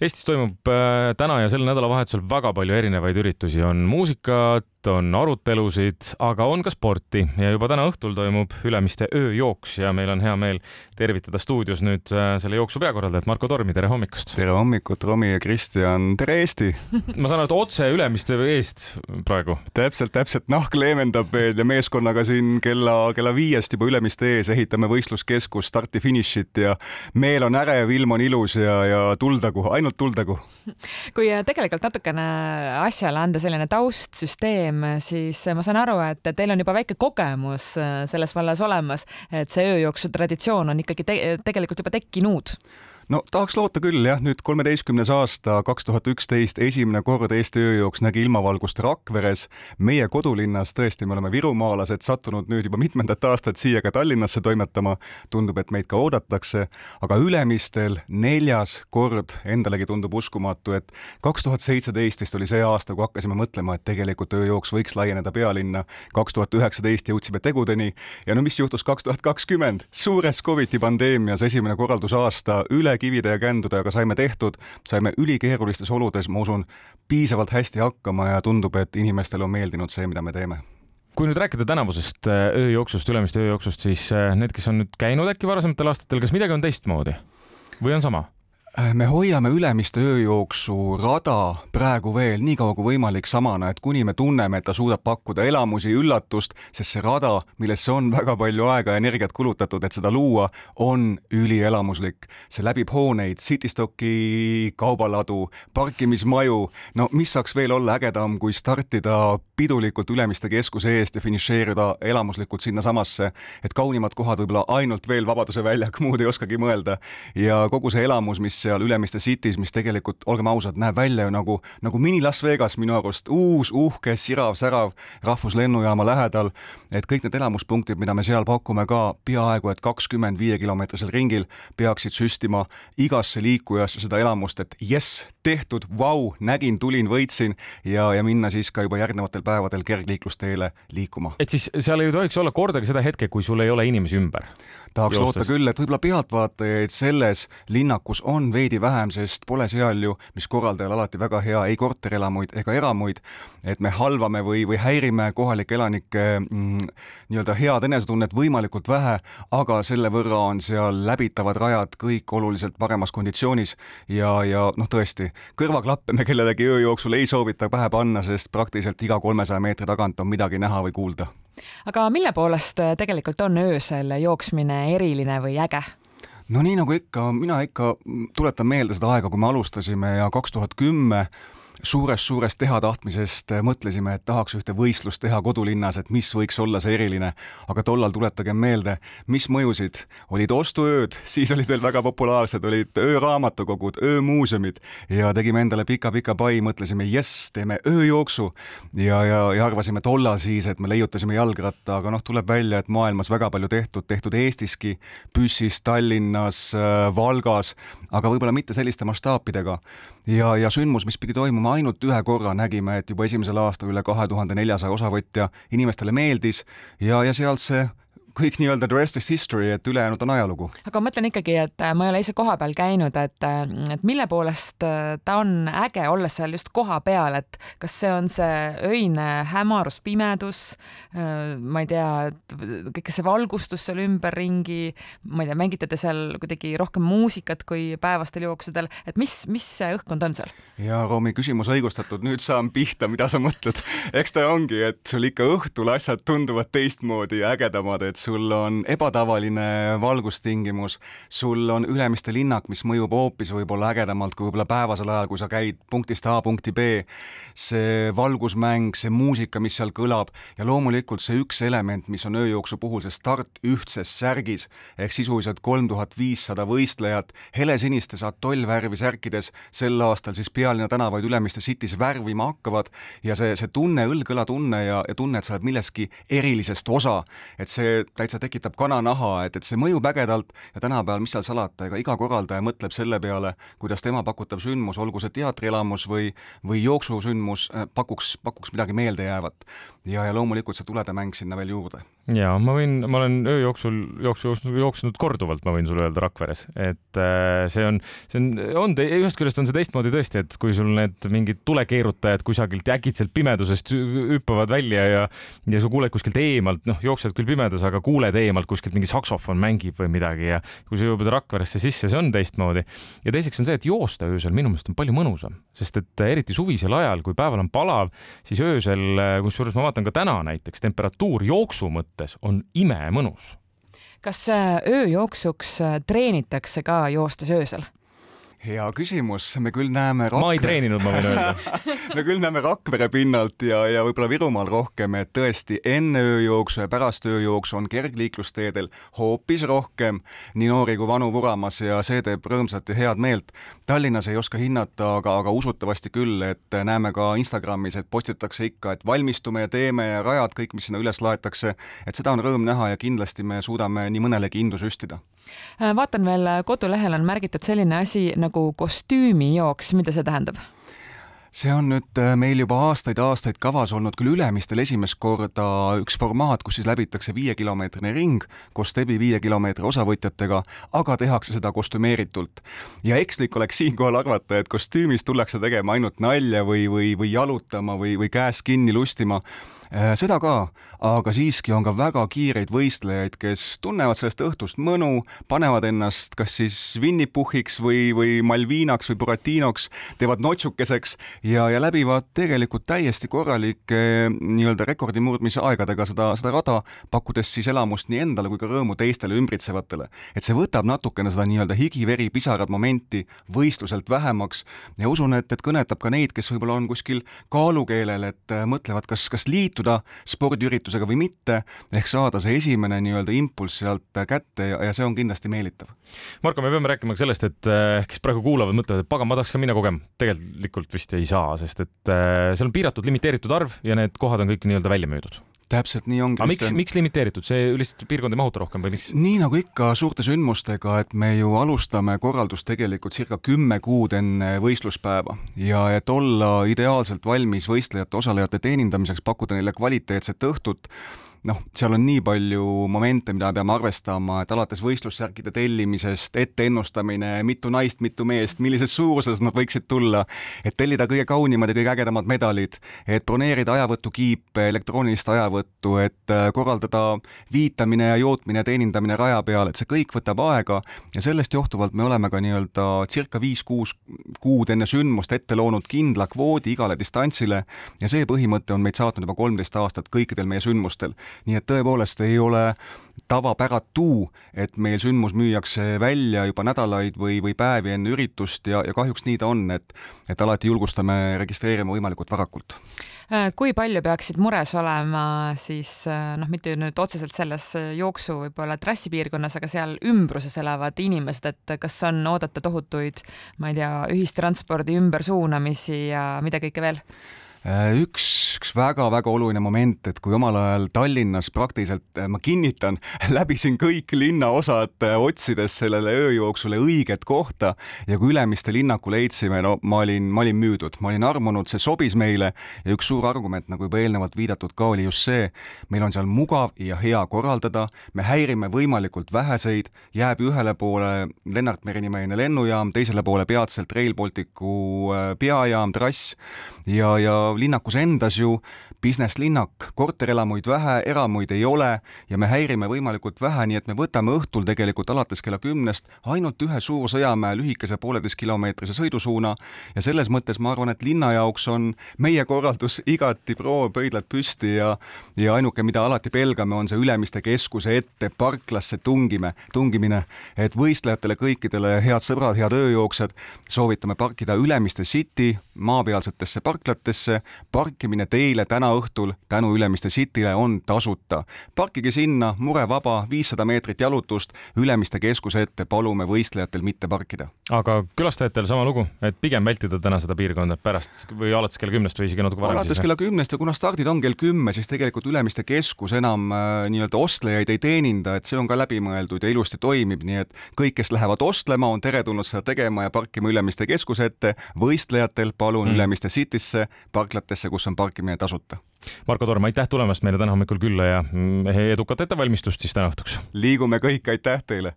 Eestis toimub äh, täna ja sel nädalavahetusel väga palju erinevaid üritusi, on muusikat, on arutelusid, aga on ka sporti ja juba täna õhtul toimub Ülemiste ööjooks ja meil on hea meel tervitada stuudios nüüd äh, selle jooksu peakorraldajat Marko Tormi, tere hommikust! tere hommikut, Romi ja Kristjan, tere Eesti! ma saan aru, et otse Ülemiste eest praegu? täpselt, täpselt, nahk leevendab veel ja meeskonnaga siin kella, kella viiest juba Ülemiste ees ehitame võistluskeskust, starti-finišit ja meel on ärev, ilm on ilus ja, ja tuldagu, ainult tuldagu. kui tegelikult natukene asjale anda selline taustsüsteem, siis ma saan aru, et teil on juba väike kogemus selles vallas olemas, et see ööjooksu traditsioon on ikkagi te tegelikult juba tekkinud no tahaks loota küll jah, nüüd kolmeteistkümnes aasta, kaks tuhat üksteist, esimene kord Eesti ööjooks nägi ilmavalgust Rakveres. meie kodulinnas, tõesti, me oleme virumaalased, sattunud nüüd juba mitmendat aastat siia ka Tallinnasse toimetama. tundub, et meid ka oodatakse, aga Ülemistel neljas kord, endalegi tundub uskumatu, et kaks tuhat seitseteist vist oli see aasta, kui hakkasime mõtlema, et tegelikult ööjooks võiks laieneda pealinna. kaks tuhat üheksateist jõudsime tegudeni ja no mis juhtus kaks tuhat kakskümmend, suures Covidi pandeemias esimene korraldusaasta üle kivide ja kändudega saime tehtud, saime ülikeerulistes oludes, ma usun, piisavalt hästi hakkama ja tundub, et inimestele on meeldinud see, mida me teeme kui nüüd rääkida tänavusest äh, ööjooksust, Ülemiste ööjooksust, siis äh, need, kes on nüüd käinud äkki varasematel aastatel, kas midagi on teistmoodi või on sama? Äh, me hoiame Ülemiste ööjooksu rada praegu veel nii kaua kui võimalik samana, et kuni me tunneme, et ta suudab pakkuda elamusi, üllatust, sest see rada, millesse on väga palju aega ja energiat kulutatud, et seda luua, on ülielamuslik. see läbib hooneid, Citystocki kaubaladu, parkimismaju, no mis saaks veel olla ägedam, kui startida pidulikult Ülemiste keskuse eest ja finišeerida elamuslikult sinnasamasse, et kaunimad kohad võib-olla ainult veel Vabaduse väljak, muud ei oskagi mõelda. ja kogu see elamus, mis seal Ülemiste City's, mis tegelikult, olgem ausad, näeb välja ju nagu, nagu mini Las Vegas minu arust, uus, uhke, sirav-särav rahvuslennujaama lähedal, et kõik need elamuspunktid, mida me seal pakume ka peaaegu et kakskümmend viiekilomeetrisel ringil, peaksid süstima igasse liikujasse seda elamust, et jess, tehtud, vau, nägin, tulin, võitsin ja, ja minna siis ka juba järgnevatel päevadel kergliiklusteele liikuma. et siis seal ei tohiks olla kordagi seda hetke, kui sul ei ole inimesi ümber? tahaks Joostes. loota küll, et võib-olla pealtvaatajaid selles linnakus on veidi vähem, sest pole seal ju, mis korraldajal alati väga hea, ei korterelamuid ega eramuid, et me halvame või, või häirime kohalike elanike mm, nii-öelda head enesetunnet võimalikult vähe, aga selle võrra on seal läbitavad rajad kõik oluliselt paremas konditsioonis ja, ja noh, tõesti, kõrvaklappe me kellelegi öö jooksul ei soovita pähe panna, sest praktiliselt iga kolmesaja meetri tagant on midagi näha või kuulda. aga mille poolest tegelikult on öösel jooksmine eriline või äge? No nii nagu ikka, mina ikka tuletan meelde seda aega, kui me alustasime ja kaks tuhat kümme suurest-suurest teha tahtmisest eh, mõtlesime, et tahaks ühte võistlust teha kodulinnas, et mis võiks olla see eriline. aga tollal tuletagem meelde, mis mõjusid, olid ostuööd, siis olid veel väga populaarsed, olid ööraamatukogud, öömuuseumid. Ja tegime endale pika-pika pai, mõtlesime jess, teeme ööjooksu. Ja, ja, ja arvasime tollal siis, et me leiutasime jalgratta, aga noh, tuleb välja, et maailmas väga palju tehtud, tehtud Eestiski, Püssis, Tallinnas, äh, Valgas, aga võib-olla mitte selliste mastaapidega ja, ja sündmus, mis pidi toimuma ainult ühe korra, nägime, et juba esimesel aastal üle kahe tuhande neljasaja osavõtja inimestele meeldis. Ja, ja sealt see kõik nii-öelda the rest is history, et ülejäänud on ajalugu. aga ma mõtlen ikkagi, et äh, ma ei ole ise kohapeal käinud, et, äh, et mille poolest äh, ta on äge, olles seal just kohapeal, et kas see on see öine hämarus, pimedus, ma ei tea, kõik see valgustus seal ümberringi, ma ei tea, mängite te seal kuidagi rohkem muusikat kui päevastel jooksudel, et mis, mis see õhkkond on seal? ja Roomi küsimus õigustatud, nüüd saan pihta, mida sa mõtled. eks ta ongi, et sul ikka õhtul asjad tunduvad teistmoodi ja ägedamad, et sul on ebatavaline valgustingimus, sul on Ülemiste linnak, mis mõjub hoopis võib-olla ägedamalt kui võib-olla päevasel ajal, kui sa käid punktist A punkti B. see valgusmäng, see muusika, mis seal kõlab ja loomulikult see üks element, mis on ööjooksu puhul see start ühtses särgis ehk sisuliselt kolm tuhat viissada võistlejat helesinistes atollvärvi särkides sel aastal siis pealinna tänavaid Ülemiste City's värvima hakkavad ja see, see tunne, õlg-õla tunne ja, ja tunne, et sa oled millestki erilisest osa, et see täitsa tekitab kananaha, et, et see mõjub ägedalt ja tänapäeval, mis seal salata, ega iga korraldaja mõtleb selle peale, kuidas tema pakutav sündmus, olgu see teatrielamus või, või jooksusündmus, äh, pakuks, pakuks midagi meeldejäävat. ja, ja loomulikult see tuledemäng sinna veel juurde ja ma võin, ma olen öö jooksul jooksu, jooksnud korduvalt, ma võin sulle öelda Rakveres, et äh, see on, see on, on, ühest küljest on see teistmoodi tõesti, et kui sul need mingid tulekeerutajad kusagilt äkitselt pimedusest hüppavad välja ja ja sa kuuled kuskilt eemalt, noh, jooksed küll pimedas, aga kuuled eemalt kuskilt mingi saksofon mängib või midagi ja kui sa jõuad Rakveresse sisse, see on teistmoodi. ja teiseks on see, et joosta öösel minu meelest on palju mõnusam, sest et eriti suvisel ajal, kui päeval on palav, siis öösel, kusjuures ma vaatan ka täna näiteks temperatuur jooksu mõttes mõttes on imemõnus. kas äh, ööjooksuks äh, treenitakse ka joostes öösel? Hea küsimus, me küll näeme Rakvere... ma ei treeninud, ma võin öelda. Me küll näeme Rakvere pinnalt ja, ja võib-olla Virumaal rohkem, et tõesti enne ööjooksu ja pärast ööjooksu on kergliiklusteedel hoopis rohkem nii noori kui vanu vuramas ja see teeb rõõmsat ja head meelt. Tallinnas ei oska hinnata, aga, aga usutavasti küll, et näeme ka Instagramis, et postitatakse ikka, et valmistume ja teeme ja rajad, kõik, mis sinna üles laetakse, et seda on rõõm näha ja kindlasti me suudame nii mõnelegi indu süstida. Vaatan veel, kodulehel on märgitud selline asi nagu kostüümijooks, mida see tähendab? see on nüüd äh, meil juba aastaid-aastaid kavas olnud küll Ülemistel esimest korda üks formaat, kus siis läbitakse viiekilomeetrine ring koos Tebi viie kilomeetri osavõtjatega, aga tehakse seda kostümeeritult. ja ekslik oleks siinkohal arvata, et kostüümis tullakse tegema ainult nalja või, või, või jalutama või, või käes kinni lustima seda ka, aga siiski on ka väga kiireid võistlejaid, kes tunnevad sellest õhtust mõnu, panevad ennast kas siis vinnipuhhiks või, või Malvinaks või Buratinoks, teevad notsukeseks ja, ja läbivad tegelikult täiesti korralike nii-öelda rekordi murdmise aegadega seda, seda rada, pakkudes siis elamust nii endale kui ka rõõmu teistele ümbritsevatele. et see võtab natukene seda nii-öelda higi-veri pisarad momenti võistluselt vähemaks ja usun, et, et kõnetab ka neid, kes võib-olla on kuskil kaalukeelel, et mõtlevad, kas, kas liituda liituda spordiüritusega või mitte, ehk saada see esimene nii-öelda impulss sealt kätte ja, ja see on kindlasti meelitav. Marko, me peame rääkima ka sellest, et eh, kes praegu kuulavad, mõtlevad, et pagan, ma tahaks ka minna kogema. tegelikult vist ei saa, sest et eh, seal on piiratud, limiteeritud arv ja need kohad on kõik nii-öelda välja müüdud täpselt nii ongi. aga miks, miks limiteeritud, see lihtsalt piirkond ei mahuta rohkem või miks? nii nagu ikka suurte sündmustega, et me ju alustame korraldust tegelikult circa kümme kuud enne võistluspäeva ja et olla ideaalselt valmis võistlejate, osalejate teenindamiseks, pakkuda neile kvaliteetset õhtut noh, seal on nii palju momente, mida peame arvestama, et alates võistlussärkide tellimisest, etteennustamine, mitu naist, mitu meest, millises suuruses nad võiksid tulla, et tellida kõige kaunimad ja kõige ägedamad medalid, et broneerida ajavõtukiipe, elektroonilist ajavõttu, et äh, korraldada viitamine ja jootmine, teenindamine raja peal, et see kõik võtab aega. Ja sellest johtuvalt me oleme ka nii-öelda circa viis-kuus kuud enne sündmust ette loonud kindla kvoodi igale distantsile ja see põhimõte on meid saatnud juba kolmteist aastat kõikidel meie sündmustel nii et tõepoolest ei ole tavapäratu, et meil sündmus müüakse välja juba nädalaid või, või päevi enne üritust ja, ja kahjuks nii ta on, et, et alati julgustame registreerima võimalikult varakult äh, kui palju peaksid mures olema siis äh, noh, mitte nüüd otseselt selles jooksu võib-olla trassipiirkonnas, aga seal ümbruses elavad inimesed, et kas on oodata tohutuid, ma ei tea, ühistranspordi ümbersuunamisi ja mida kõike veel? Äh, üks, üks väga-väga oluline moment, et kui omal ajal Tallinnas praktiliselt, äh, ma kinnitan, läbisin kõik linnaosad äh, otsides sellele ööjooksule õiget kohta ja kui Ülemiste linnaku leidsime, no ma olin, ma olin müüdud, ma olin armunud, see sobis meile ja üks suur argument, nagu juba eelnevalt viidatud ka, oli just see, meil on seal mugav ja hea korraldada, me häirime võimalikult väheseid, jääb ühele poole Lennart Meri nimeline lennujaam, teisele poole peatselt Rail Balticu peajaam, trass ja, ja linnakus endas ju. Business linnak, korterelamuid vähe, eramuid ei ole ja me häirime võimalikult vähe, nii et me võtame õhtul tegelikult alates kella kümnest ainult ühe Suur-Sõjamäe lühikese pooleteistkilomeetrise sõidusuuna ja selles mõttes ma arvan, et linna jaoks on meie korraldus igati pro, pöidlad püsti ja ja ainuke, mida alati pelgame, on see Ülemiste keskuse ette parklasse tungime, tungimine, et võistlejatele kõikidele head sõbrad, head ööjooksjad, soovitame parkida Ülemiste City maapealsetesse parklatesse, parkimine teile täna õhtul tänu Ülemiste Cityle on tasuta. parkige sinna, murevaba, viissada meetrit jalutust Ülemiste keskuse ette, palume võistlejatel mitte parkida. aga külastajatel sama lugu, et pigem vältida täna seda piirkonda pärast või alates kella kümnest või isegi natuke varem? alates kella kümnest ja kuna stardid on kell kümme, siis tegelikult Ülemiste keskus enam äh, nii-öelda ostlejaid ei teeninda, et see on ka läbimõeldud ja ilusti toimib, nii et kõik, kes lähevad ostlema, on teretulnud seda tegema ja parkima Ülemiste keskuse ette. võistlejatel palun mm. Ülemiste Citysse parkida parklatesse, kus on parkimine tasuta. Marko Torm, aitäh tulemast meile täna hommikul külla ja mm, edukat ettevalmistust siis täna õhtuks! liigume kõik, aitäh teile!